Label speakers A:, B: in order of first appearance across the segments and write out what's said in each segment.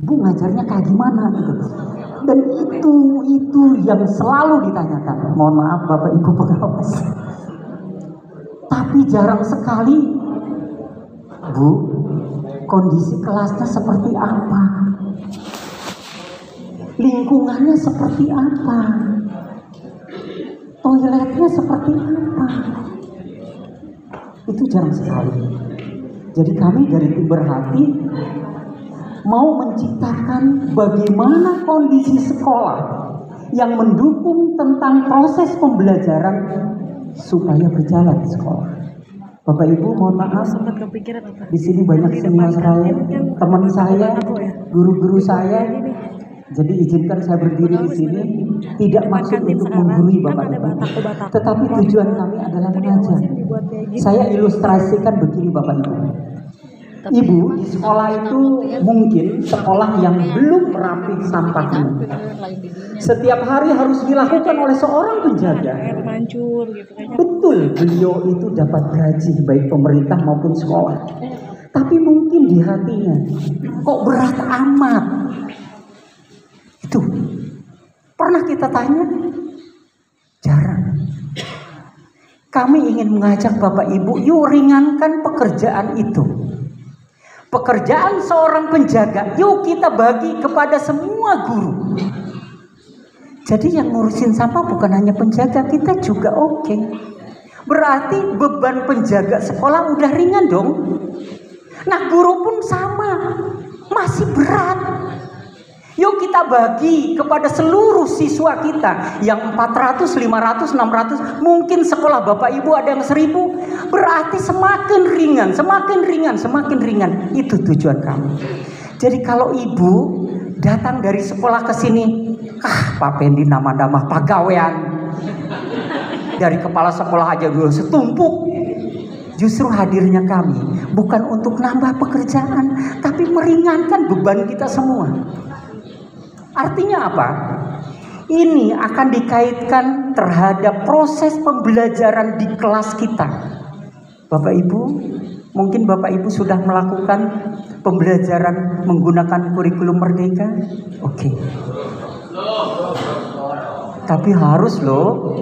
A: ibu ngajarnya kayak gimana gitu. Dan itu itu yang selalu ditanyakan. Mohon maaf Bapak Ibu pengawas. Tapi jarang sekali Bu, kondisi kelasnya seperti apa? Lingkungannya seperti apa? Toiletnya seperti apa? Itu jarang sekali. Jadi kami dari tim berhati mau menciptakan bagaimana kondisi sekolah yang mendukung tentang proses pembelajaran supaya berjalan di sekolah. Bapak Ibu mohon maaf di sini banyak
B: Di
A: senior saya,
B: kan
A: teman saya,
B: aku ya.
A: guru-guru saya. Jadi izinkan saya berdiri di sini tidak maksud untuk menggurui
B: kan
A: Bapak Ibu. Tetapi tujuan kami adalah mengajar.
B: gitu.
A: Saya ilustrasikan begini Bapak Ibu. Ibu di sekolah itu mungkin sekolah yang belum rapi sampahnya. Setiap hari harus dilakukan oleh seorang penjaga.
B: air mancur gitu kayaknya
A: Betul, beliau itu dapat gaji baik pemerintah maupun sekolah. Tapi mungkin di hatinya kok berat amat. Itu pernah kita tanya? Jarang. Kami ingin mengajak Bapak Ibu, yuk ringankan pekerjaan itu. Pekerjaan seorang penjaga, yuk kita bagi kepada semua guru. Jadi yang ngurusin sampah bukan hanya penjaga, kita juga oke. Berarti beban penjaga sekolah udah ringan dong. Nah guru pun sama, masih berat. Yuk kita bagi kepada seluruh siswa kita yang 400, 500, 600, mungkin sekolah Bapak Ibu ada yang 1000. Berarti semakin ringan, semakin ringan, semakin ringan. Itu tujuan kami. Jadi kalau Ibu datang dari sekolah ke sini, ah Pak Pendi nama-nama pegawaian. Dari kepala sekolah aja dulu setumpuk. Justru hadirnya kami bukan untuk nambah pekerjaan, tapi meringankan beban kita semua. Artinya apa? Ini akan dikaitkan terhadap proses pembelajaran di kelas kita. Bapak Ibu, mungkin Bapak Ibu sudah melakukan pembelajaran menggunakan kurikulum merdeka? Oke. Tapi harus loh,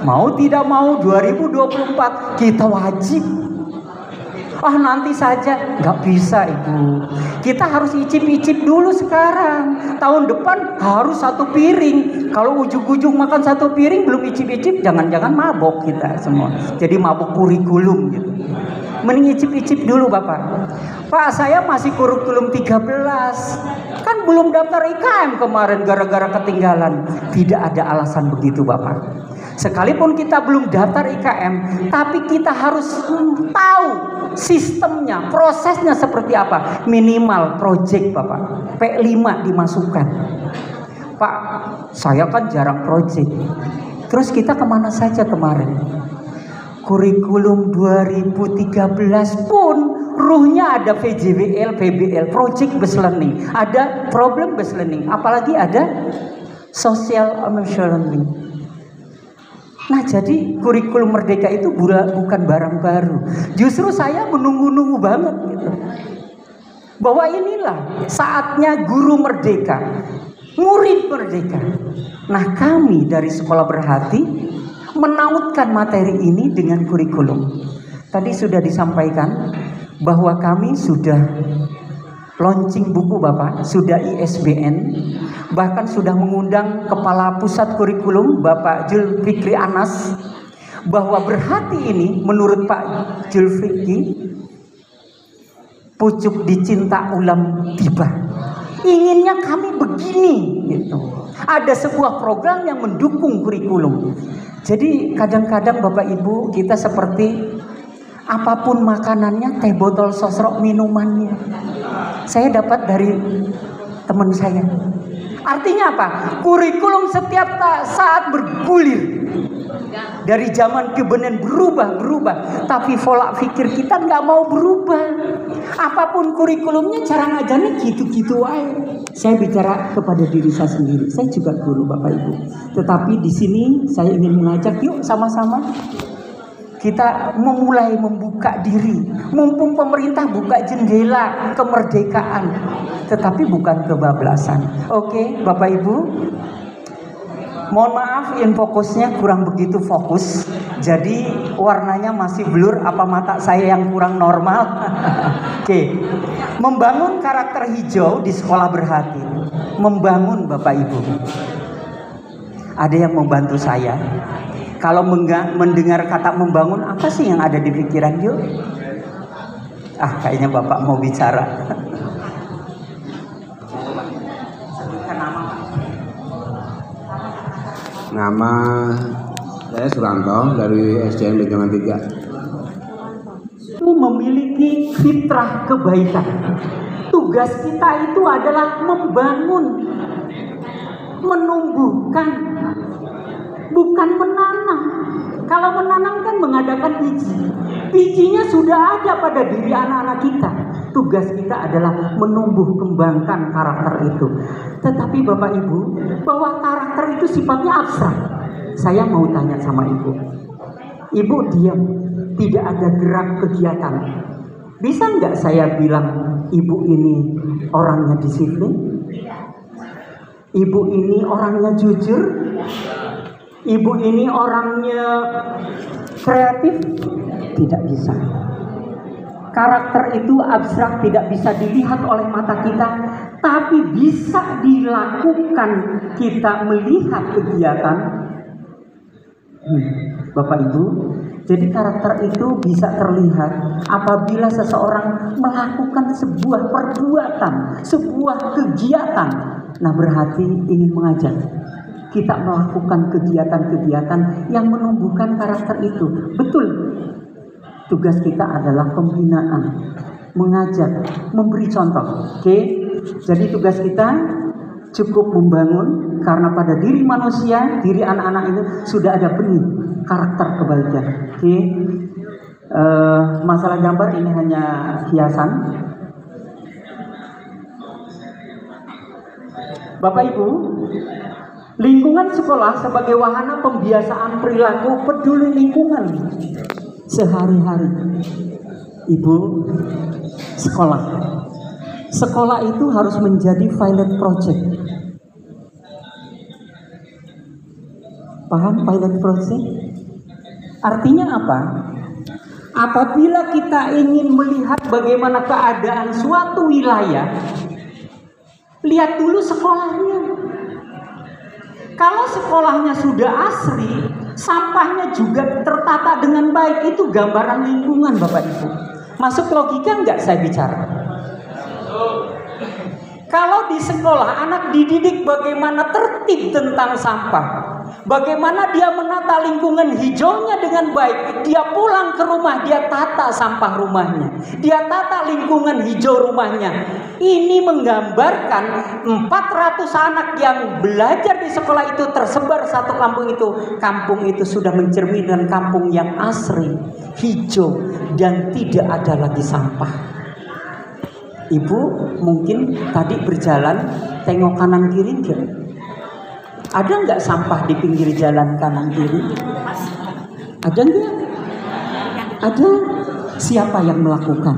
A: mau tidak mau 2024 kita wajib Ah nanti saja nggak bisa ibu. Kita harus icip-icip dulu sekarang. Tahun depan harus satu piring. Kalau ujung-ujung makan satu piring belum icip-icip, jangan-jangan mabok kita semua. Jadi mabok kurikulum gitu. Mending icip-icip dulu bapak. Pak saya masih kurikulum 13. Kan belum daftar IKM kemarin gara-gara ketinggalan. Tidak ada alasan begitu bapak. Sekalipun kita belum daftar IKM, tapi kita harus tahu sistemnya, prosesnya seperti apa. Minimal project Bapak, P5 dimasukkan. Pak, saya kan jarang project. Terus kita ke mana saja kemarin? Kurikulum 2013 pun ruhnya ada VJWL, PBL, Project Based Learning. Ada Problem Based Learning, apalagi ada Social Emotional Learning. Nah jadi kurikulum merdeka itu bukan barang baru. Justru saya menunggu-nunggu banget gitu. Bahwa inilah saatnya guru merdeka, murid merdeka. Nah kami dari sekolah berhati menautkan materi ini dengan kurikulum. Tadi sudah disampaikan bahwa kami sudah launching buku Bapak, sudah ISBN, bahkan sudah mengundang Kepala Pusat Kurikulum Bapak Julfikri Anas bahwa berhati ini menurut Pak Julfikri pucuk dicinta ulam tiba. Inginnya kami begini gitu. Ada sebuah program yang mendukung kurikulum. Jadi kadang-kadang Bapak Ibu kita seperti apa pun makanannya, teh botol sosrok minumannya. Saya dapat dari teman saya. Artinya apa? Kurikulum setiap saat bergulir. Dari zaman ke benar berubah, berubah. Tapi pola pikir kita nggak mau berubah. Apa pun kurikulumnya, cara ngajarnya gitu-gitu aja. Saya bicara kepada diri saya sendiri. Saya juga guru Bapak Ibu. Tetapi di sini saya ingin mengajak yuk sama-sama kita memulai membuka diri. Mumpung pemerintah buka jendela kemerdekaan, tetapi bukan kebablasan. Oke, Bapak Ibu. Mohon maaf, infokusnya kurang begitu fokus. Jadi warnanya masih blur. Apa mata saya yang kurang normal? Oke, membangun karakter hijau di sekolah berhati. Membangun Bapak Ibu. Ada yang membantu saya kalau mendengar kata membangun, apa sih yang ada di pikiran yuk? Ah, kayaknya Bapak mau bicara.
C: Nama saya Suranto dari SDN Benjangan
A: 3. Itu memiliki fitrah kebaikan. Tugas kita itu adalah membangun, menumbuhkan bukan menanam. Kalau menanam kan mengadakan biji. Bijinya sudah ada pada diri anak-anak kita. Tugas kita adalah menumbuh kembangkan karakter itu. Tetapi Bapak Ibu, bahwa karakter itu sifatnya abstrak. Saya mau tanya sama Ibu. Ibu diam, tidak ada gerak kegiatan. Bisa nggak saya bilang ibu ini orangnya disiplin? Ibu ini orangnya jujur? Ibu ini orangnya kreatif? Tidak bisa. Karakter itu abstrak tidak bisa dilihat oleh mata kita, tapi bisa dilakukan kita melihat kegiatan. Hmm, Bapak Ibu, jadi karakter itu bisa terlihat apabila seseorang melakukan sebuah perbuatan, sebuah kegiatan. Nah, berarti ingin mengajar kita melakukan kegiatan-kegiatan yang menumbuhkan karakter itu. Betul. Tugas kita adalah pembinaan, mengajak, memberi contoh. Oke. Jadi tugas kita cukup membangun karena pada diri manusia, diri anak-anak itu sudah ada benih karakter kebaikan. Oke. Uh, masalah gambar ini hanya hiasan. Bapak Ibu, Lingkungan sekolah sebagai wahana pembiasaan perilaku peduli lingkungan sehari-hari. Ibu, sekolah. Sekolah itu harus menjadi pilot project. Paham pilot project? Artinya apa? Apabila kita ingin melihat bagaimana keadaan suatu wilayah, lihat dulu sekolahnya. Kalau sekolahnya sudah asri, sampahnya juga tertata dengan baik. Itu gambaran lingkungan Bapak Ibu. Masuk logika nggak saya bicara? Kalau di sekolah anak dididik bagaimana tertib tentang sampah, Bagaimana dia menata lingkungan hijaunya dengan baik. Dia pulang ke rumah, dia tata sampah rumahnya. Dia tata lingkungan hijau rumahnya. Ini menggambarkan 400 anak yang belajar di sekolah itu tersebar satu kampung itu. Kampung itu sudah mencerminkan kampung yang asri, hijau, dan tidak ada lagi sampah. Ibu mungkin tadi berjalan tengok kanan kiri? Ada nggak sampah di pinggir jalan kanan kiri? Ada nggak? Ada. Siapa yang melakukan?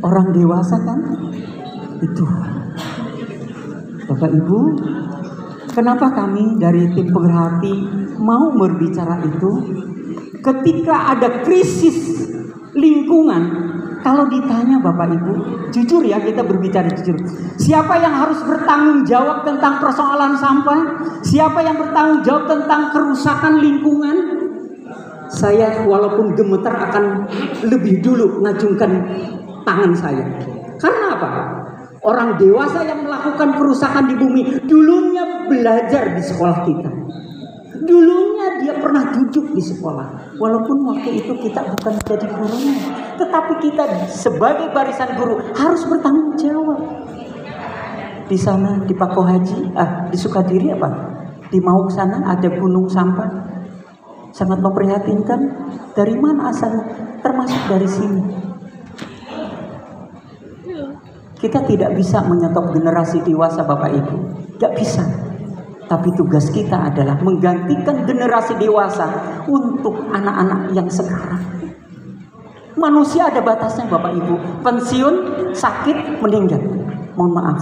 A: Orang dewasa kan? Itu. Bapak Ibu, kenapa kami dari tim pemerhati mau berbicara itu? Ketika ada krisis lingkungan, kalau ditanya Bapak Ibu, jujur ya kita berbicara jujur. Siapa yang harus bertanggung jawab tentang persoalan sampah? Siapa yang bertanggung jawab tentang kerusakan lingkungan? Saya walaupun gemetar akan lebih dulu ngajungkan tangan saya. Karena apa? Orang dewasa yang melakukan kerusakan di bumi dulunya belajar di sekolah kita. Dulunya dia pernah duduk di sekolah. Walaupun waktu itu kita bukan jadi gurunya. Tetapi kita sebagai barisan guru harus bertanggung jawab. Di sana di Pako Haji, ah di Sukadiri apa? Di Mauk sana ada gunung sampah. Sangat memprihatinkan. Dari mana asalnya? Termasuk dari sini. Kita tidak bisa menyetop generasi dewasa Bapak Ibu. Gak bisa. Tapi tugas kita adalah menggantikan generasi dewasa untuk anak-anak yang sekarang. Manusia ada batasnya Bapak Ibu. Pensiun, sakit, meninggal. Mohon maaf.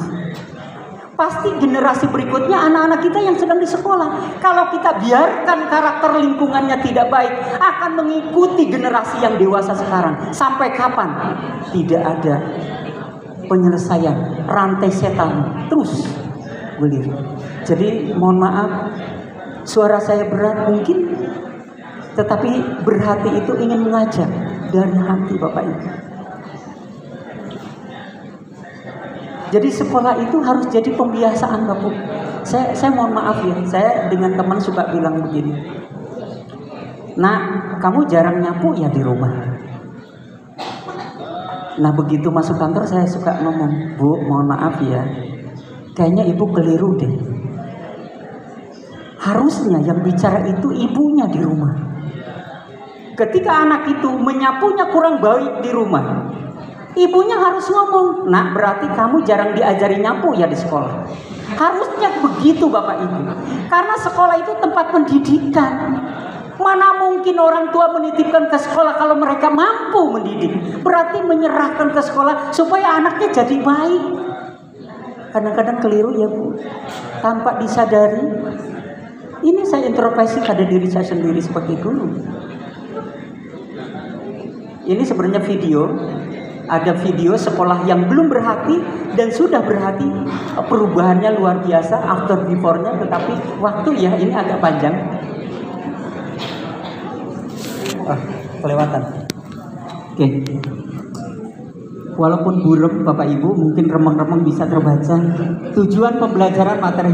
A: Pasti generasi berikutnya anak-anak kita yang sedang di sekolah. Kalau kita biarkan karakter lingkungannya tidak baik, akan mengikuti generasi yang dewasa sekarang. Sampai kapan? Tidak ada penyelesaian. Rantai setan terus beliau. Jadi mohon maaf, suara saya berat mungkin, tetapi berhati itu ingin mengajak dari hati Bapak Ibu. Jadi sekolah itu harus jadi pembiasaan Bapak. Saya, saya mohon maaf ya, saya dengan teman suka bilang begini. Nah, kamu jarang nyapu ya di rumah. Nah begitu masuk kantor saya suka ngomong, Bu mohon maaf ya, kayaknya ibu keliru deh. Harusnya yang bicara itu ibunya di rumah. Ketika anak itu menyapunya kurang baik di rumah, ibunya harus ngomong, nak berarti kamu jarang diajari nyapu ya di sekolah. Harusnya begitu Bapak Ibu. Karena sekolah itu tempat pendidikan. Mana mungkin orang tua menitipkan ke sekolah kalau mereka mampu mendidik. Berarti menyerahkan ke sekolah supaya anaknya jadi baik. Kadang-kadang keliru ya Bu. Tanpa disadari. Ini saya introspeksi pada diri saya sendiri seperti dulu. Ini sebenarnya video ada video sekolah yang belum berhati dan sudah berhati. Perubahannya luar biasa after before-nya tetapi waktu ya ini agak panjang. Ah kelewatan. Oke. Walaupun burem Bapak Ibu mungkin remeng-remeng bisa terbaca. Tujuan pembelajaran materi